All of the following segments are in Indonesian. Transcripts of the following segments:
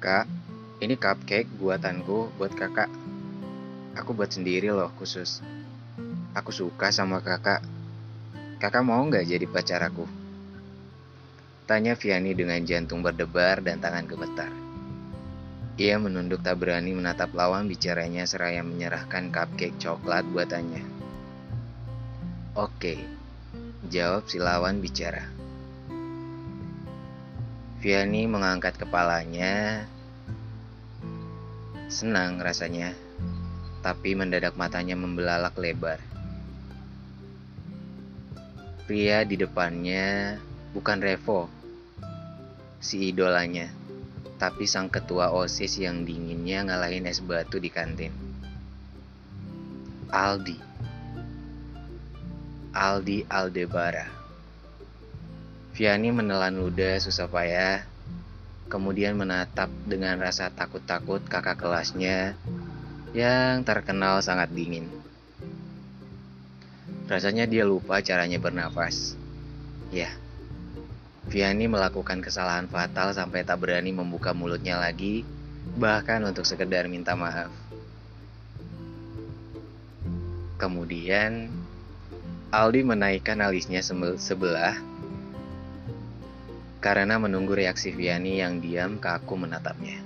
Kak, ini cupcake buatanku buat kakak. Aku buat sendiri loh khusus. Aku suka sama kakak. Kakak mau nggak jadi pacar aku? Tanya Vianney dengan jantung berdebar dan tangan gemetar. Ia menunduk tak berani menatap lawan bicaranya seraya menyerahkan cupcake coklat buatannya. Oke, jawab si lawan bicara. Vianney mengangkat kepalanya. Senang rasanya, tapi mendadak matanya membelalak lebar. Pria di depannya bukan Revo, si idolanya, tapi sang ketua OSIS yang dinginnya ngalahin es batu di kantin. Aldi. Aldi Aldebara. Vianney menelan ludah susah payah, kemudian menatap dengan rasa takut-takut kakak kelasnya yang terkenal sangat dingin. Rasanya dia lupa caranya bernafas. Ya, Vianney melakukan kesalahan fatal sampai tak berani membuka mulutnya lagi, bahkan untuk sekedar minta maaf. Kemudian, Aldi menaikkan alisnya sebelah karena menunggu reaksi Vianney yang diam kaku menatapnya.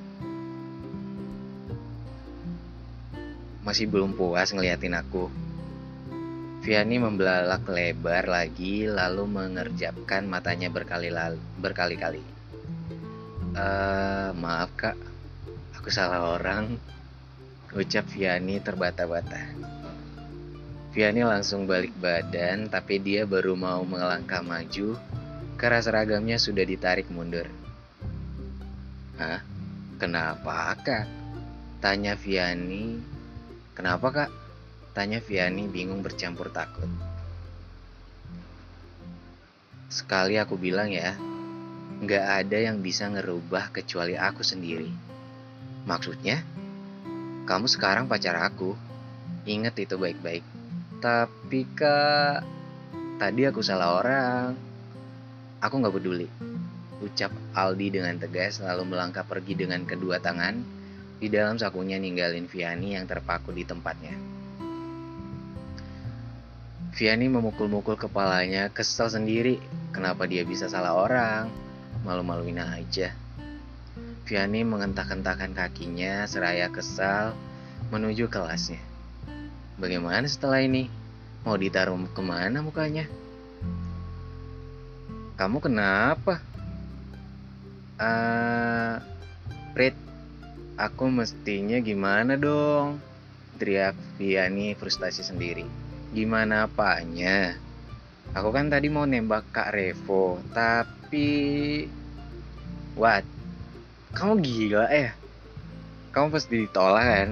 Masih belum puas ngeliatin aku. Vianney membelalak lebar lagi lalu mengerjapkan matanya berkali-kali. Uh, maaf kak, aku salah orang. Ucap Vianney terbata-bata. Vianney langsung balik badan, tapi dia baru mau melangkah maju karena seragamnya sudah ditarik mundur. Hah? Kenapa kak? Tanya Vianney. Kenapa kak? Tanya Vianney bingung bercampur takut. Sekali aku bilang ya, nggak ada yang bisa ngerubah kecuali aku sendiri. Maksudnya, kamu sekarang pacar aku. Ingat itu baik-baik. Tapi kak, tadi aku salah orang. Aku nggak peduli. Ucap Aldi dengan tegas lalu melangkah pergi dengan kedua tangan di dalam sakunya ninggalin Vianney yang terpaku di tempatnya. Vianney memukul-mukul kepalanya, kesel sendiri. Kenapa dia bisa salah orang? Malu-maluin aja. Vianney mengentak-entakkan kakinya seraya kesal menuju kelasnya. Bagaimana setelah ini? Mau ditaruh ke mana mukanya? Kamu kenapa? Uh, Prit, aku mestinya gimana dong? Teriak Vianney frustasi sendiri. Gimana apanya? Aku kan tadi mau nembak Kak Revo, tapi... What? Kamu gila ya? Kamu pasti ditolak kan?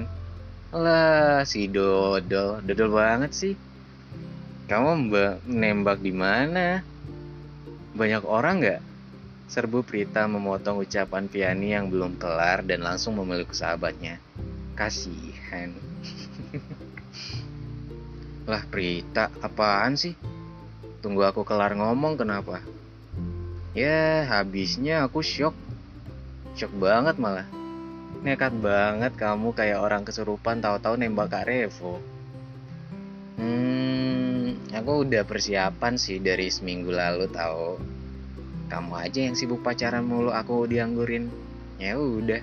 Lah, si Dodol, Dodol banget sih. Kamu nembak di mana? Banyak orang nggak? Serbu Prita memotong ucapan Vianney yang belum kelar dan langsung memeluk sahabatnya. Kasihan. lah Prita, apaan sih? Tunggu aku kelar ngomong kenapa? Ya, habisnya aku shock. Shock banget malah. Nekat banget kamu kayak orang kesurupan tahu-tahu nembak Kak Revo. Hmm, aku udah persiapan sih dari seminggu lalu tahu kamu aja yang sibuk pacaran mulu aku dianggurin. Ya udah.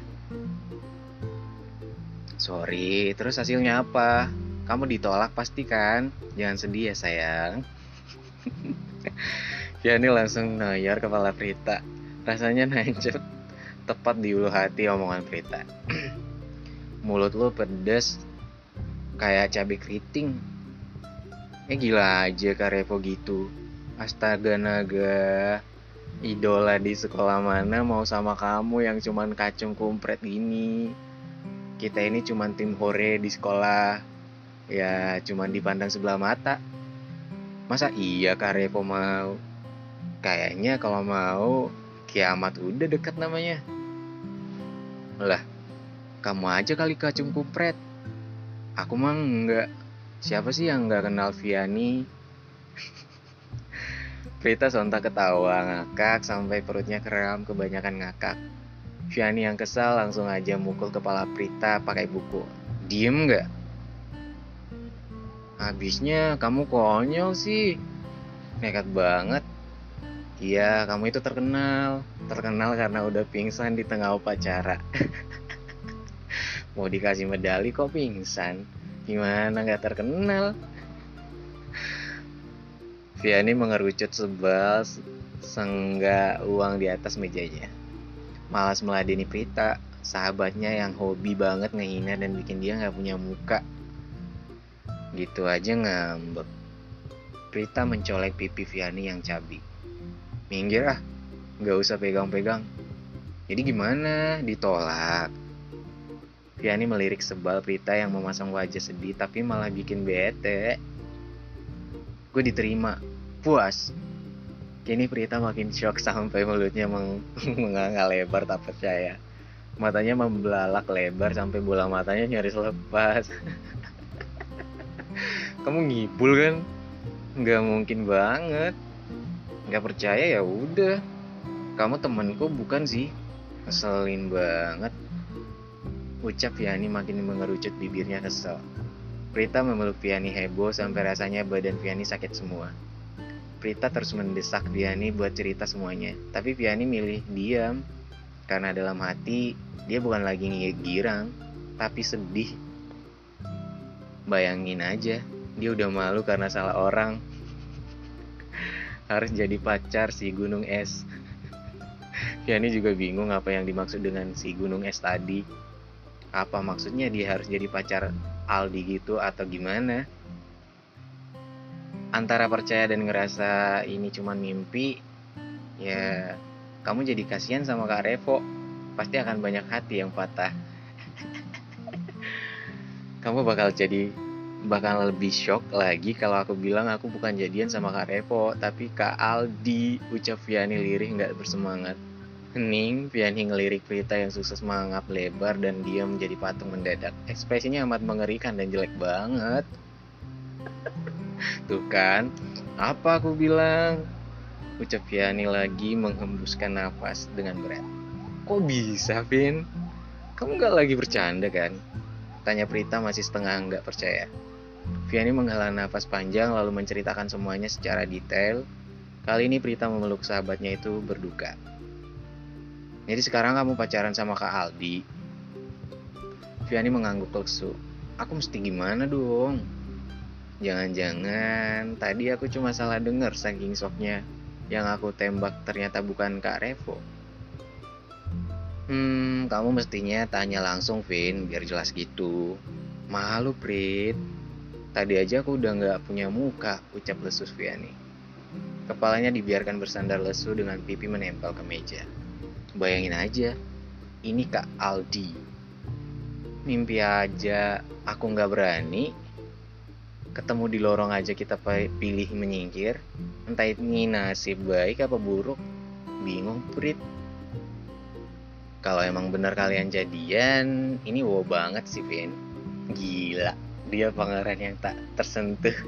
Sorry terus hasilnya apa? Kamu ditolak pasti kan? Jangan sedih ya sayang. Ya ini langsung nayar kepala Prita. Rasanya nancep. Tepat di ulu hati omongan Prita. Mulut lu pedes kayak cabai keriting eh gila aja Kak Revo gitu. Astaga naga. Idola di sekolah mana mau sama kamu yang cuman kacung kumpret gini? Kita ini cuman tim hore di sekolah. Ya cuman dipandang sebelah mata. Masa iya Kak Revo mau? Kayaknya kalau mau kiamat udah dekat namanya. Lah kamu aja kali kacung kumpret. Aku mah enggak siapa sih yang nggak kenal Viani Prita sontak ketawa ngakak sampai perutnya kram kebanyakan ngakak. Viani yang kesal langsung aja mukul kepala Prita pakai buku. Diem nggak? Habisnya kamu konyol sih. Nekat banget. Iya, kamu itu terkenal. Terkenal karena udah pingsan di tengah upacara. Mau dikasih medali kok pingsan? Gimana nggak terkenal? Viani mengerucut sebal sengga uang di atas mejanya. Malas meladeni Prita, sahabatnya yang hobi banget ngehina dan bikin dia nggak punya muka. Gitu aja ngambek. Prita mencolek pipi Viani yang cabi. Minggir ah, nggak usah pegang-pegang. Jadi gimana? Ditolak. Viani melirik sebal Prita yang memasang wajah sedih tapi malah bikin bete. Gue diterima, puas. Kini Prita makin shock sampai mulutnya meng menganga lebar tak percaya. Matanya membelalak lebar sampai bola matanya nyaris lepas. Kamu ngibul kan? Nggak mungkin banget. Nggak percaya ya udah. Kamu temenku bukan sih? Ngeselin banget. Ucap Yani makin mengerucut bibirnya kesel. Prita memeluk Viani heboh sampai rasanya badan Viani sakit semua. Prita terus mendesak Viani buat cerita semuanya, tapi Viani milih diam karena dalam hati dia bukan lagi girang, tapi sedih. Bayangin aja, dia udah malu karena salah orang. Harus jadi pacar si gunung es. Viani juga bingung apa yang dimaksud dengan si gunung es tadi. Apa maksudnya dia harus jadi pacar Aldi gitu atau gimana? Antara percaya dan ngerasa ini cuma mimpi ya kamu jadi kasihan sama Kak Revo. Pasti akan banyak hati yang patah. Kamu bakal jadi bakal lebih shock lagi kalau aku bilang aku bukan jadian sama Kak Revo tapi Kak Aldi ucap Viani lirih nggak bersemangat Hening, Vianney ngelirik Prita yang sukses mangap lebar dan dia menjadi patung mendadak. Ekspresinya amat mengerikan dan jelek banget. Tuh kan, apa aku bilang? Ucap Vianney lagi menghembuskan nafas dengan berat. Kok bisa, Vin? Kamu gak lagi bercanda kan? Tanya Prita masih setengah nggak percaya. Vianney menghela nafas panjang lalu menceritakan semuanya secara detail. Kali ini Prita memeluk sahabatnya itu berduka. Jadi sekarang kamu pacaran sama Kak Aldi. Viani mengangguk lesu. Aku mesti gimana dong? Jangan-jangan tadi aku cuma salah dengar saking soknya. Yang aku tembak ternyata bukan Kak Revo. Hmm, kamu mestinya tanya langsung, Vin, biar jelas gitu. Malu, Prit. Tadi aja aku udah nggak punya muka, ucap lesu Viani. Kepalanya dibiarkan bersandar lesu dengan pipi menempel ke meja. Bayangin aja, ini Kak Aldi. Mimpi aja aku nggak berani. Ketemu di lorong aja kita pilih menyingkir. Entah ini nasib baik apa buruk. Bingung, Prit. Kalau emang benar kalian jadian, ini wow banget sih, Vin. Gila, dia pangeran yang tak tersentuh.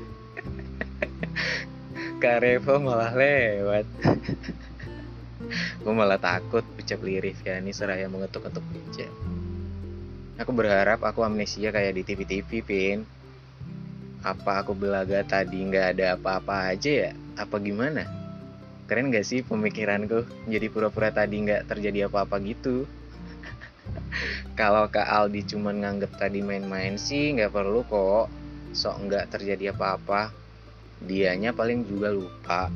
Kak Revo malah lewat. Gue malah takut ucap lirih Yani seraya mengetuk-ketuk meja. Aku berharap aku amnesia kayak di TV-TV, Pin. Apa aku belaga tadi nggak ada apa-apa aja ya? Apa gimana? Keren gak sih pemikiranku? Jadi pura-pura tadi nggak terjadi apa-apa gitu. Kalau Kak Aldi cuma nganggep tadi main-main sih nggak perlu kok. Sok nggak terjadi apa-apa. Dianya paling juga lupa.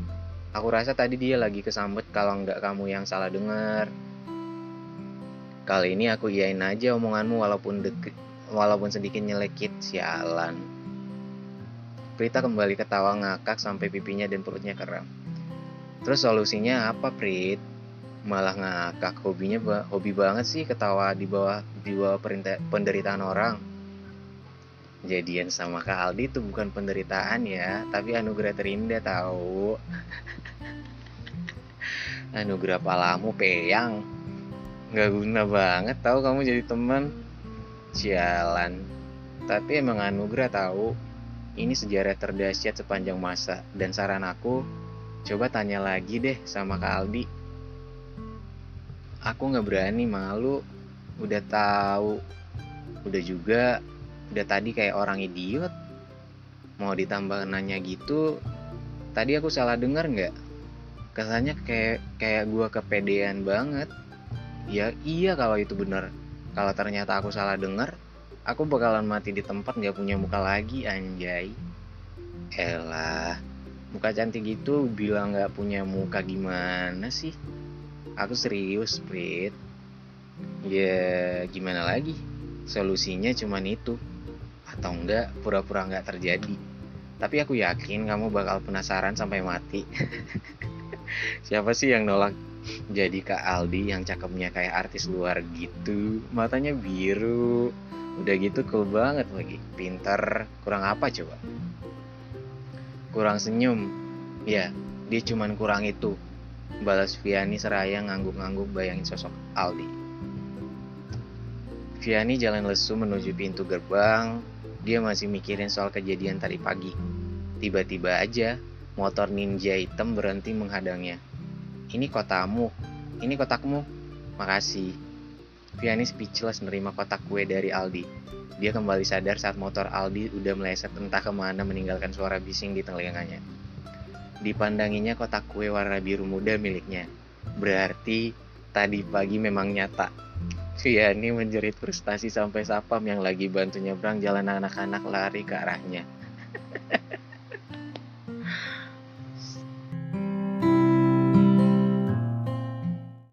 Aku rasa tadi dia lagi kesambet kalau nggak kamu yang salah dengar. Kali ini aku iyain aja omonganmu walaupun deket, walaupun sedikit nyelekit sialan. Prita kembali ketawa ngakak sampai pipinya dan perutnya kram. Terus solusinya apa, Prit? Malah ngakak hobinya hobi banget sih ketawa di bawah di bawah penderitaan orang. Jadian sama Kak Aldi itu bukan penderitaan ya, tapi anugerah terindah tahu. anugerah palamu peyang. Gak guna banget tahu kamu jadi teman. Sialan. Tapi emang anugerah tahu ini sejarah terdahsyat sepanjang masa dan saran aku coba tanya lagi deh sama Kak Aldi. Aku nggak berani malu, udah tahu, udah juga, udah tadi kayak orang idiot. Mau ditambah nanya gitu, tadi aku salah dengar nggak? Kesannya kayak kayak gua kepedean banget. Ya iya kalau itu bener. Kalau ternyata aku salah dengar, Aku bakalan mati di tempat gak punya muka lagi anjay. Elah, muka cantik gitu bilang gak punya muka gimana sih? Aku serius, Prit. Ya gimana lagi? Solusinya cuman itu. Atau enggak, pura-pura nggak terjadi. Tapi aku yakin kamu bakal penasaran sampai mati. Siapa sih yang nolak jadi Kak Aldi yang cakepnya kayak artis luar gitu? Matanya biru, Udah gitu cool banget lagi. Pintar, kurang apa coba? Kurang senyum. Ya, dia cuman kurang itu. Balas Viani seraya ngangguk-ngangguk bayangin sosok Aldi. Viani jalan lesu menuju pintu gerbang. Dia masih mikirin soal kejadian tadi pagi. Tiba-tiba aja, motor ninja hitam berhenti menghadangnya. Ini kotamu, ini kotakmu. Makasih. Vianney speechless menerima kotak kue dari Aldi. Dia kembali sadar saat motor Aldi udah meleset entah ke mana meninggalkan suara bising di telinganya. Dipandanginya kotak kue warna biru muda miliknya. Berarti tadi pagi memang nyata. Vianney menjerit frustasi sampai sapam yang lagi bantu nyebrang jalan anak-anak lari ke arahnya.